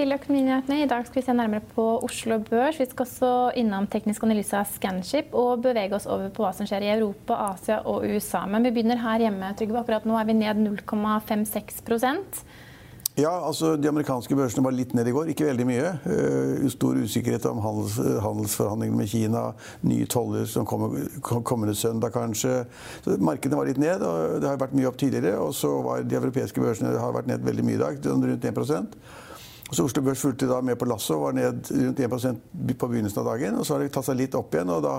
Til Økonominyhetene. I dag skal vi se nærmere på Oslo Børs. Vi skal også innom teknisk analyse av Scanship og bevege oss over på hva som skjer i Europa, Asia og USA. Men vi begynner her hjemme. Trygve, akkurat nå er vi ned 0,56% ja, altså De amerikanske børsene var litt ned i går, ikke veldig mye. Uh, stor usikkerhet om handels, handelsforhandlingene med Kina, nye toller som kommer kommende søndag kanskje. Så Markedene var litt ned, og det har vært mye opp tidligere. Og så var de europeiske børsene har vært ned veldig mye i dag, rundt 1 så Oslo Børs fulgte da med på lasset og var ned rundt 1% på begynnelsen av dagen. og Så har det tatt seg litt opp igjen. og Da,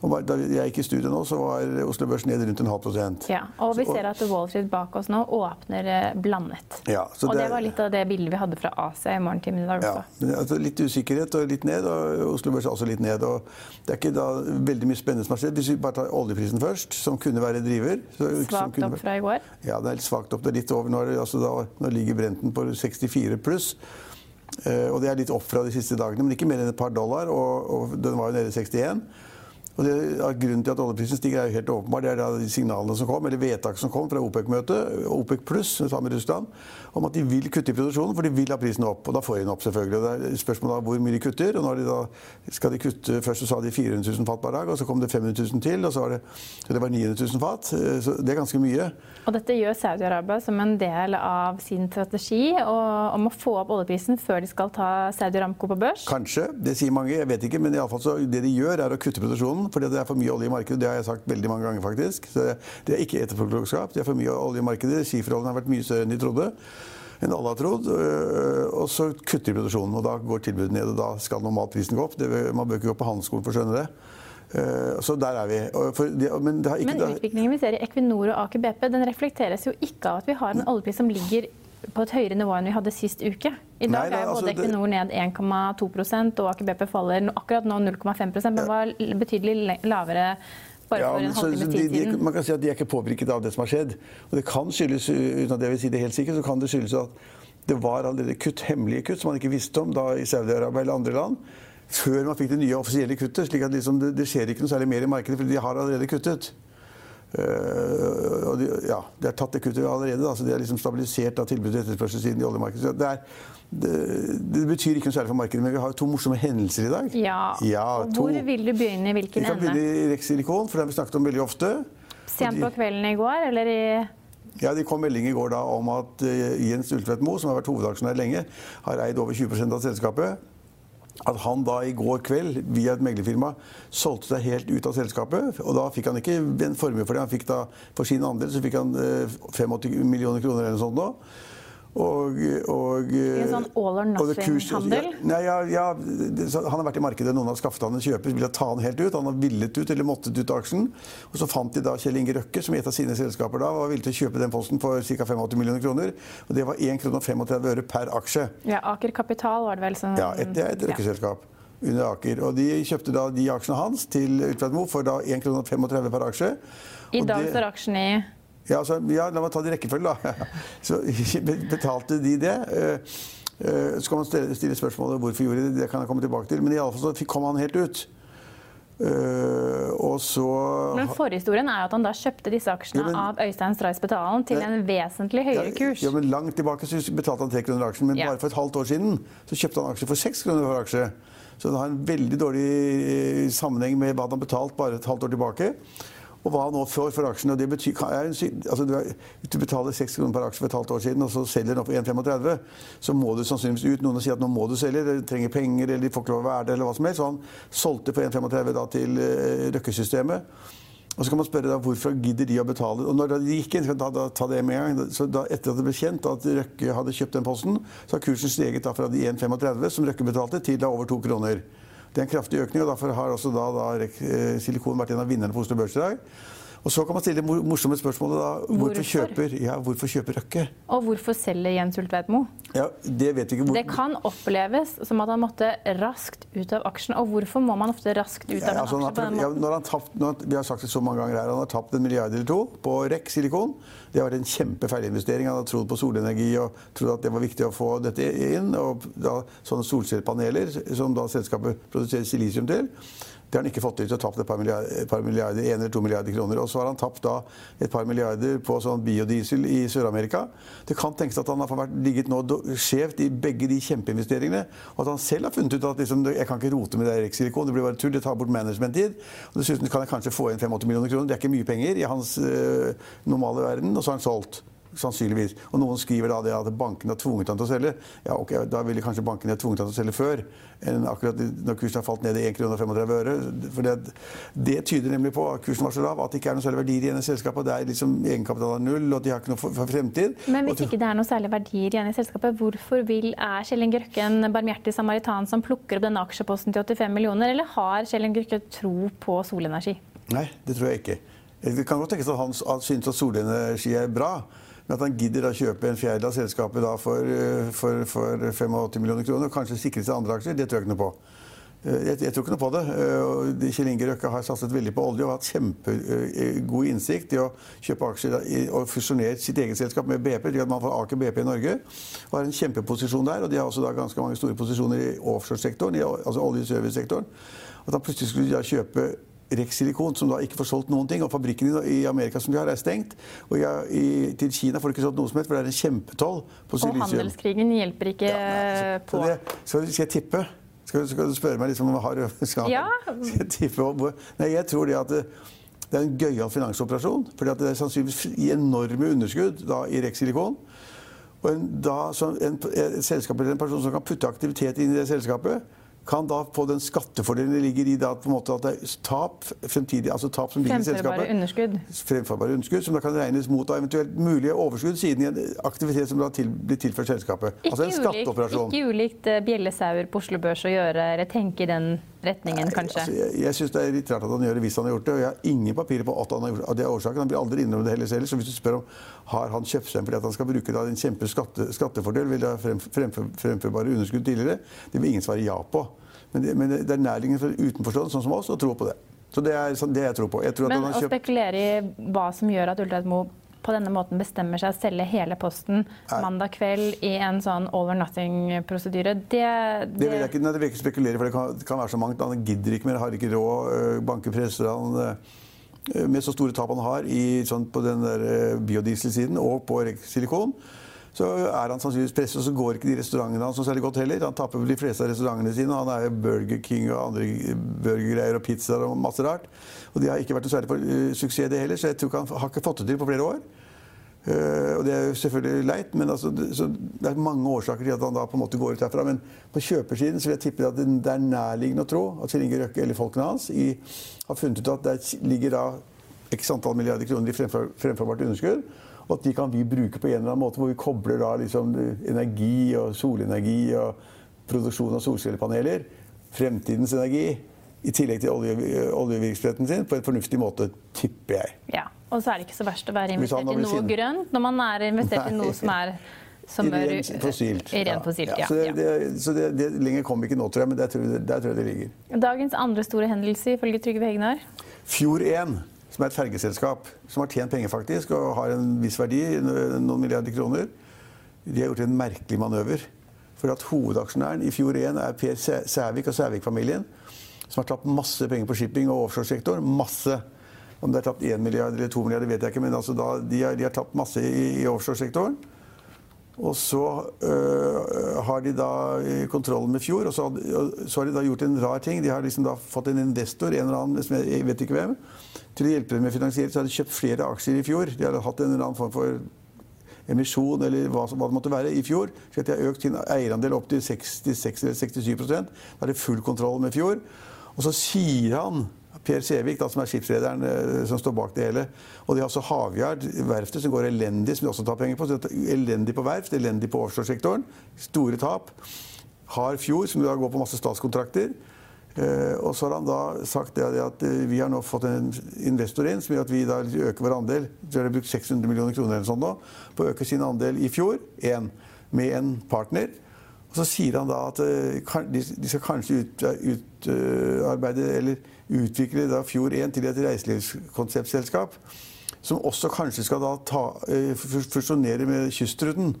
og da jeg gikk i studio nå, så var Oslo Børs ned rundt en halv prosent. Ja, og vi ser at Wall Street bak oss nå åpner eh, blandet. Ja, og det, var litt av det bildet vi hadde fra Asia i morgentimene i dag også. Ja, altså litt usikkerhet og litt ned, og Oslo Børs er også litt ned. og Det er ikke da veldig mye spennende som har skjedd. Hvis vi bare tar oljeprisen først, som kunne være driver Svakt kunne, opp fra i går? Ja, det er litt svakt opp. Det er litt over. Nå, altså da, nå ligger Brenten på 64 pluss. Uh, og det er litt opp fra de siste dagene, men ikke mer enn et par dollar. Og, og den var jo nede i 61. Og det, Grunnen til at oljeprisen stiger, er jo helt åpenbar. Det er da de signalene som kom, eller vedtaket som kom fra OPEC-møtet, OPEC pluss sammen med Russland, om at de vil kutte i produksjonen, for de vil ha prisen opp. Og da får de den opp, selvfølgelig. Og det er spørsmålet om hvor mye de kutter. og når de da skal de kutte, Først så sa de 400 000 fat per dag, og så kom det 500 000 til. og så var det, så det var 900 000 fat. Så det er ganske mye. Og dette gjør Saudi-Arabia som en del av sin strategi om å få opp oljeprisen før de skal ta Saudi Aramco på børs? Kanskje. Det sier mange. Jeg vet ikke. Men i alle fall så det de gjør, er å kutte produksjonen fordi det er for mye olje i markedet. Det har jeg sagt veldig mange ganger, faktisk. Så det er ikke etterpåklokskap. Det er for mye olje i markedet. Skiferoljen har vært mye større enn de trodde. Enn alle har trodd. Øh, og så kutter de produksjonen, og da går tilbudet ned. Og da skal normalt prisen gå opp. Det, man bør ikke gå på handelsskolen for å skjønne det. Uh, så der er vi. Det, men, men, utviklingen vi ser i Equinor og Aker BP, den reflekteres jo ikke av at vi har en oljepris som ligger på et høyere nivå enn vi hadde sist uke. I dag Nei, da, er jo både altså, Equinor ned 1,2 og Aker BP faller akkurat nå 0,5% men var betydelig lavere ja, for en halvtime de, siden. Man kan si at de er ikke påvirket av det som har skjedd. Og det kan skyldes, uten at jeg vil si det helt sikkert, så kan det skyldes at det var allerede kutt, hemmelige kutt som man ikke visste om da i Saudi-Arabia eller andre land. Før man fikk det nye offisielle kuttet. slik at liksom det, det, skjer ikke noe særlig mer i markedet, for de har allerede kuttet. Uh, de, ja, de har tatt det kuttet allerede, da, så de har liksom stabilisert da, tilbudet og etterspørselssiden i oljemarkedet. Det, er, det, det, betyr ikke noe særlig for markedet, men vi har to morsomme hendelser i dag. Ja, ja to. Hvor vil du begynne? Hvilken ende? Vi kan begynne i Rex Silikon, for det har vi snakket om veldig ofte. Sent på kvelden i går, eller i ja, Det kom melding i går da om at uh, Jens Ultvedt Moe, som har vært hovedaksjonær lenge, har eid over 20% av selskapet at han da i går kveld via et meglerfirma solgte seg helt ut av selskapet. Og da fikk han ikke en formue for det. Han fikk da For sin andel så fikk han 85 eh, millioner kroner eller noe sånt nå. Og, og, en sånn all or nothing-handel? Ja, ja, ja, han har vært i markedet, noen har skaffet han en kjøper, ville ta han helt ut. Han har villet ut eller måttet ut av aksjen. Og så fant de da Kjell Inge Røkke, som i et av sine selskaper da var villig til å kjøpe den posten for ca. 85 millioner kroner. Og det var 1,35 kr per aksje. Ja, Aker Kapital var det vel som Ja, et, det er et røkkeselskap. Under Aker. Og de kjøpte da de aksjene hans til Utvedt for da 1,35 kr per aksje. I dag står aksjen i ja, altså, ja, la meg ta det i rekkefølge, da. Så betalte de det. Eh, eh, så kan man stille spørsmålet hvorfor gjorde de det. Det kan jeg komme tilbake til. Men iallfall så kom han helt ut. Uh, og så Men Forhistorien er jo at han da kjøpte disse aksjene ja, men, av Øystein Stray Spetalen til en vesentlig høyere kurs. Ja, men Langt tilbake så betalte han 3 kroner aksjen, men ja. bare for et halvt år siden så kjøpte han aksjer for 6 kroner for aksje. Så det har en veldig dårlig sammenheng med hva han har betalt bare et halvt år tilbake. Og hva nå får for aksjene. og det betyr, altså du, er, du betaler 6 kroner per aksje for et halvt år siden, og så selger den opp på 1,35, så må du sannsynligvis ut. Noen sier at nå må du selge, eller trenger penger, eller de får ikke lov å være der, eller hva som helst. Så han solgte på 1,35 til uh, Røkke-systemet. Og så kan man spørre da, hvorfor gidder de å betale. Og når de gikk inn, skal ta, ta det med en gang, så da, Etter at det ble kjent at Røkke hadde kjøpt den posten, så har kursen steget da fra de 1,35 som Røkke betalte, til da over to kroner. Det er en kraftig økning, og derfor har også da, da eh, Silikon vært en av vinnerne på Oslo Børs i dag. Og så kan man stille det morsomme spørsmålet da. Hvorfor, hvorfor? Kjøper, ja, hvorfor kjøper Røkke? Og hvorfor selger Jens Ultveit-Moe? Ja, det vet ikke. Hvor... Det kan oppleves som at han måtte raskt ut av aksjen. Og hvorfor må man ofte raskt ut av ja, altså, en aksje på den måten? Ja, tapt, har, vi har sagt det så mange ganger her, han har tapt en milliard eller to på REC Silikon. Det har vært en kjempefeilinvestering. Han har trodd på solenergi og trodd at det var viktig å få dette inn. Og da, sånne solcellepaneler som da selskapet produserer silisium til. Det har han ikke fått til. og tapt et par milliarder, par milliarder, en eller to milliarder kroner. Og så har han tapt da et par milliarder på sånn biodiesel i Sør-Amerika. Det kan tenkes at han har ligget nå skjevt i begge de kjempeinvesteringene. Og at han selv har funnet ut at liksom, jeg kan ikke rote med det Rex-silikon, det blir bare tull, det tar bort management-tid. Og dessuten kan jeg kanskje få inn 85 millioner kroner. Det er ikke mye penger i hans øh, normale verden. Og så har han solgt. Sannsynligvis. Og noen skriver da det at bankene har tvunget ham til å selge. Ja, ok, Da ville kanskje bankene tvunget ham til å selge før enn akkurat når kursen har falt ned i 1,35 kr 35 øre. For det, det, tyder nemlig på at kursen var så lav at det ikke er noen særlig verdier igjen i selskapet. Det er liksom egenkapital er null, og de har ikke noe for, for fremtid. Men hvis ikke det er noen særlig verdier igjen i selskapet, hvorfor vil, er Kjell Inge Røkke en barmhjertig samaritan som plukker opp denne aksjeposten til 85 millioner, eller har Kjell Inge Røkke tro på solenergi? Nei, det tror jeg ikke. Det kan godt tenkes at han synes at solenergi er bra. Men at han gidder å kjøpe en fjerdedel av selskapet for, eh, for, for 85 millioner kroner, og kanskje sikre seg andre aksjer, det tror jeg ikke noe på. Eh, jeg, jeg, tror ikke noe på det. Eh, Kjell Inge Røkke har satset veldig på olje og hatt kjempegod innsikt i å kjøpe aksjer og fusjonere sitt eget selskap med BP. at Man får Aker BP i Norge og har en kjempeposisjon der. Og de har også ganske mange store posisjoner i offshoresektoren, altså oljeservicesektoren. At han plutselig skulle kjøpe Rex Silikon, som da ikke får solgt noen ting. Og fabrikken i Amerika som de har, er stengt. Og i, til Kina får de ikke solgt noe som helst, for det er en kjempetoll på silisium. Og handelskrigen hjelper ikke ja, nei, så, på. Så det, så skal jeg tippe? Skal, skal, du spørre meg liksom om jeg har skal, ja. skal jeg tippe Nei, jeg tror det at det, det er en gøyal finansoperasjon. fordi det er sannsynligvis enorme underskudd da, i Rexilikon. Og en, da, en, et selskap eller en person som kan putte aktivitet inn i det selskapet kan da få den skattefordelen det ligger i det at, at det er tap fremtidig, altså tap som ligger i selskapet. Underskudd. Fremførbare underskudd. Som da kan regnes mot da eventuelt mulige overskudd siden i en aktivitet som da til, blir tilført selskapet. Ikke altså en skatteoperasjon. Ikke ulikt uh, bjellesauer på Oslo Børs å gjøre, eller tenke i den retningen, kanskje? Altså, jeg jeg syns det er litt rart at han gjør det hvis han har gjort det. Og jeg har ingen papirer på at han har gjort det. Det er årsaken. Han blir aldri innrømmet det heller selv. Så hvis du spør om har han kjøpt seg fordi at han skal bruke da, en kjempe skatte, skattefordel, vil det ha fremførbare underskudd tidligere, det vil ingen svare ja på. Men det, men det er næringen for utenforstående sånn som oss å tro på det. Så det er sånn det jeg tror på. Jeg tror men å kjøpt... spekulere i hva som gjør at Ultraut Moe på denne måten bestemmer seg å selge hele posten nei. mandag kveld i en sånn all or nothing-prosedyre, det, det... det, vil jeg ikke, nei, det vil jeg ikke spekulere for det kan, kan, være så mangt. Han gidder ikke mer, har ikke råd. Øh, banker presser han øh, med så store tap han har i, sånn, på den øh, biodieselsiden og på silikon så er han sannsynligvis presset, og så går ikke de restaurantene hans noe særlig godt heller. Han tapper de fleste av restaurantene sine. Han er Burger King og andre burgergreier og pizzaer og masse rart. Og de har ikke vært noe særlig for uh, suksess, det heller, så jeg tror ikke han har ikke fått det til på flere år. Uh, og det er jo selvfølgelig leit, men altså, det, det, er mange årsaker til at han da på en måte går ut herfra. Men på kjøpersiden så vil jeg tippe at det er nærliggende å tro at Kjell Inge Røkke eller folkene hans i, har funnet ut at det ligger da x antall milliarder kroner i fremfor, fremforbart underskudd. Og at de kan vi bruke på en eller annen måte, hvor vi kobler da liksom energi og solenergi og produksjon av solcellepaneler, fremtidens energi, i tillegg til olje, oljevirksomheten sin, på en fornuftig måte, tipper jeg. Ja, Og så er det ikke så verst å være investert i noe grønt når man er investert Nei. i noe som er som I ren fossilt. I ren fossilt ja. ja. Så, det, det, så det, det, lenger kommer ikke nå, tror jeg, men der tror jeg, der tror jeg det ligger. Dagens andre store hendelse ifølge Trygve Hegnar? Fjord 1 som er et fergeselskap som har tjent penger faktisk, og har en viss verdi, noen milliarder kroner, de har gjort en merkelig manøver. For at hovedaksjonæren i fjor 1 er Per Sævik og Sævik-familien, som har tatt masse penger på shipping og offshoresektoren. Masse. Om det er tatt 1 milliard eller 2 milliarder, vet jeg ikke, men altså da, de, har, de, har, tatt masse i, i offshoresektoren. Og så øh, har de da kontrollen med Fjord, og så, så, har de da gjort en rar ting. De har liksom da fått en investor, en eller annen, jeg vet ikke hvem, til å hjelpe dem med finansiering. Så har de kjøpt flere aksjer i fjor. De har hatt en eller annen form for emisjon eller hva, hva, det måtte være i fjor. Så de har økt sin eierandel opp til 66 eller 67 Da er det full kontroll med Fjord. Og så sier han Per Sævik, som er skipsrederen eh, som står bak det hele. Og de har også Havyard, verftet, som går elendig, som de også tar penger på. Elendig på verft, elendig på offshoresektoren. Store tap. Har Fjord, som da går på masse statskontrakter. Eh, og så har han da sagt det at eh, vi har nå fått en investor inn som gjør at vi da øker vår andel. De har brukt 600 millioner kroner eller sånn nå, på å øke sin andel i fjor. Én. Med en partner. Og så sier han da at de skal kanskje utarbeide eller utvikle da Fjord 1 til et reiselivskonseptselskap. Som også kanskje skal da ta, eh, fusjonere med Kystruten.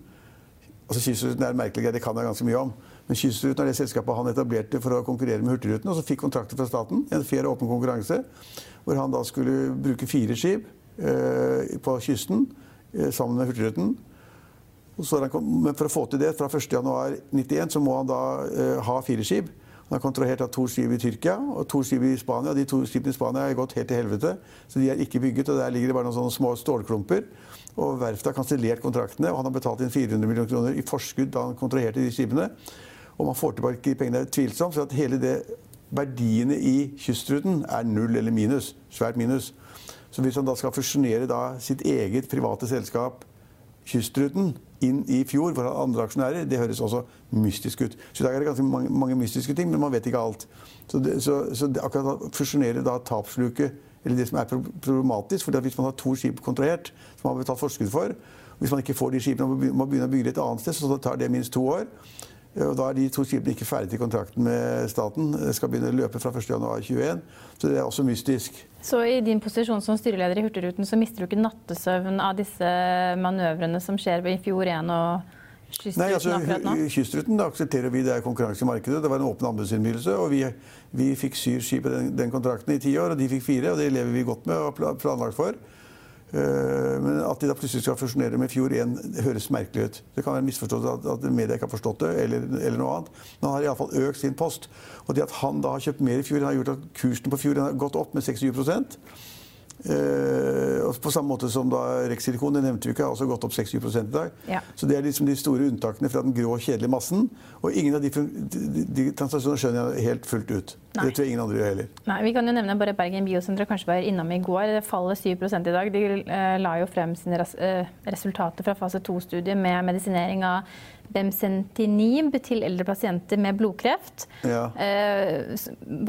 Altså Kystruten er merkelig, det kan jeg ganske mye om. Men Kystruten er det selskapet han etablerte for å konkurrere med Hurtigruten. Og så fikk kontrakter fra staten, en fair åpen konkurranse, hvor han da skulle bruke fire skip eh, på kysten eh, sammen med Hurtigruten. Men for å få til det fra 1.1.91 så må han da eh, ha fire skip. Han har kontrahert to skip i Tyrkia og to skip i Spania. De to skipene i Spania har gått helt til helvete, så de er ikke bygget. og Der ligger det bare noen sånne små stålklumper. Og Verftet har kansellert kontraktene, og han har betalt inn 400 millioner kroner i forskudd da han kontraherte de skipene. Om han får tilbake de pengene, er tvilsomt. Så at hele det verdiene i kystruten er null eller minus. Svært minus. Så hvis han da skal fusjonere da sitt eget private selskap, Kystruten, inn i fjor, for andre aksjonærer, det høres også mystisk ut. Så i dag er det ganske mange, mange mystiske ting, men man vet ikke alt. Så, det, så, så det, akkurat å fusjonere da tapsluke, eller det som er problematisk, fordi hvis man har to skip kontrahert, som man har betalt forskudd for, hvis man ikke får de skipene og må begynne å bygge et annet sted, så tar det minst to år. Og da er de to skipene ikke ferdig til kontrakten med staten. Det skal begynne å løpe fra 1.1.21. Så det er også mystisk. Så i din posisjon som styreleder i Hurtigruten, så mister du ikke nattesøvn av disse manøvrene som skjer i Fjord 1 og Kystruten Nei, altså, akkurat nå? Kystruten da aksepterer vi, det er konkurranse i markedet. Det var en åpen anbudsinnbydelse. Og vi, vi fikk syv skip i den, den, kontrakten i ti år, og de fikk fire. Og det lever vi godt med og planlagt for. Eh, men at de da plutselig skal fusjonere med Fjord 1, høres merkelig ut. Det kan være misforstått at, at media ikke har forstått det, eller, eller noe annet. Men han har iallfall økt sin post. Og det at han da har kjøpt mer i Fjord, har gjort at kursen på Fjord har gått opp med 26% Eh, på samme måte som da Rexilicon, det nevnte vi ikke, har også gått opp 60 i dag. Ja. Så det er liksom de store unntakene fra den grå, kjedelige massen. Og ingen av de, de, de transaksjonene skjønner jeg helt fullt ut. Nei. Det tror jeg ingen andre gjør heller. Nei, Vi kan jo nevne bare Bergen Biosenter kanskje var innom i går. Det faller 7 i dag. De uh, la jo frem sine uh, resultater fra fase 2-studiet med medisinering av Bemsentinib til eldre pasienter med blodkreft. Ja. Uh,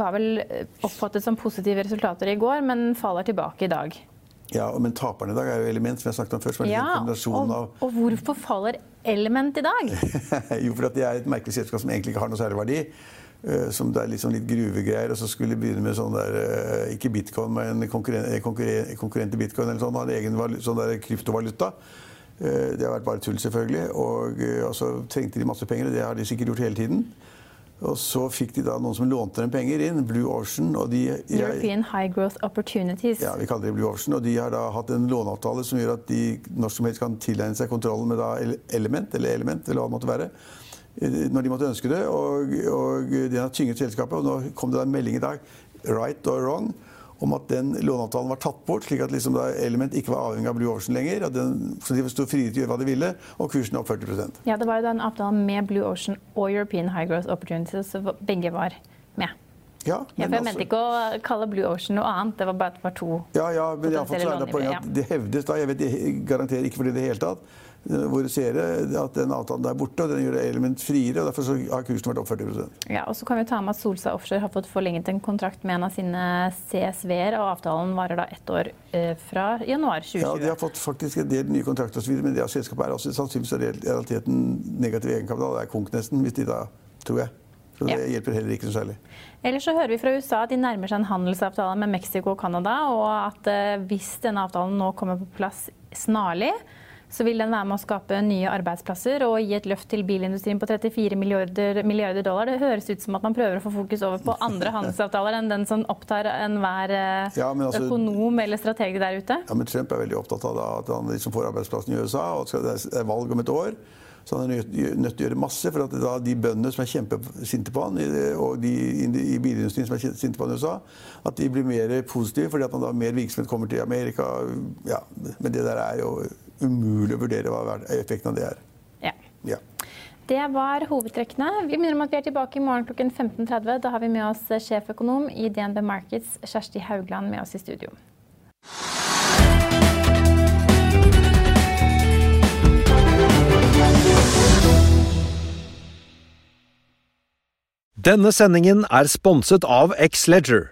var vel oppfattet som positive resultater i går, men faller tilbake i dag. Ja, Men taperne i dag er jo Element, som jeg snakket om først. Ja, og, og, hvorfor faller Element i dag? jo, fordi det er et merkelig selskap som egentlig ikke har noe særlig verdi. Eh, som det er liksom litt gruvegreier, og så skulle de begynne med sånn der eh, Ikke bitcoin, men konkurrent, konkurrent, konkurrent til bitcoin eller sånn. Hadde egen sånn der kryptovaluta. Eh, det har vært bare tull, selvfølgelig. Og, og så trengte de masse penger, og det har de sikkert gjort hele tiden. Og så fikk de da noen som lånte dem penger inn, Blue Ocean. Og de, European High Growth Opportunities. Ja, vi kaller det Blue Ocean. Og de har da hatt en låneavtale som gjør at de når som helst kan tilegne seg kontrollen med da Element, eller Element, eller hva det måtte være når de måtte ønske det. Og, og den har tynget selskapet. Og nå kom det en melding i dag, right or wrong, om at den låneavtalen var tatt bort, slik at liksom Element ikke var avhengig av Blue Ocean lenger. Den, så de sto frie til å gjøre hva de ville, og kursen opp 40% Ja, det var jo den avtalen med Blue Ocean og European High Growth Opportunities, så begge var med. Ja, men ja, for Jeg altså, mente ikke å kalle Blue Ocean noe annet, det var bare at det var to Ja, ja men det poenget at det hevdes da, jeg vet jeg garanterer ikke for det i det hele tatt, hvor ser at den avtalen er borte, og den gjør element friere. og Derfor så har kursen vært opp 40% Ja, og så kan vi ta med at Solstad Offshore har fått forlenget en kontrakt med en av sine CSV-er, og avtalen varer da ett år eh, fra januar 2020. Ja, De har fått faktisk en del nye kontrakter osv., men det av selskapet er også sannsynligvis i realiteten negativ egenkapital. Det er konk nesten, hvis de da, tror jeg. Så det ja. hjelper heller ikke så særlig. Ellers så hører vi fra USA at de nærmer seg en handelsavtale med Mexico og Canada, og at eh, hvis denne avtalen nå kommer på plass snarlig, så vil den være med å skape nye arbeidsplasser og gi et løft til bilindustrien på 34 milliarder, milliarder dollar. Det høres ut som at man prøver å få fokus over på andre handelsavtaler enn den som opptar enhver eh, ja, altså, økonom eller strateg der ute. Ja, men Trump er veldig opptatt av at han liksom får arbeidsplassen i USA, og det er valg om et år. Så han er nødt til å gjøre masse. For at da de bøndene som er kjempesinte på han, og de i bilindustrien som er sinte på han i USA, at de blir mer positive fordi at man da mer virksomhet kommer til Amerika. Ja, men det der er jo umulig å vurdere hva effekten av det er. Ja. ja. Det var hovedtrekkene. Vi minner om at vi er tilbake i morgen klokken 15.30. Da har vi med oss sjeføkonom i DNB Markets, Kjersti Haugland, med oss i studio. Denne sendingen er sponset av X-Leger.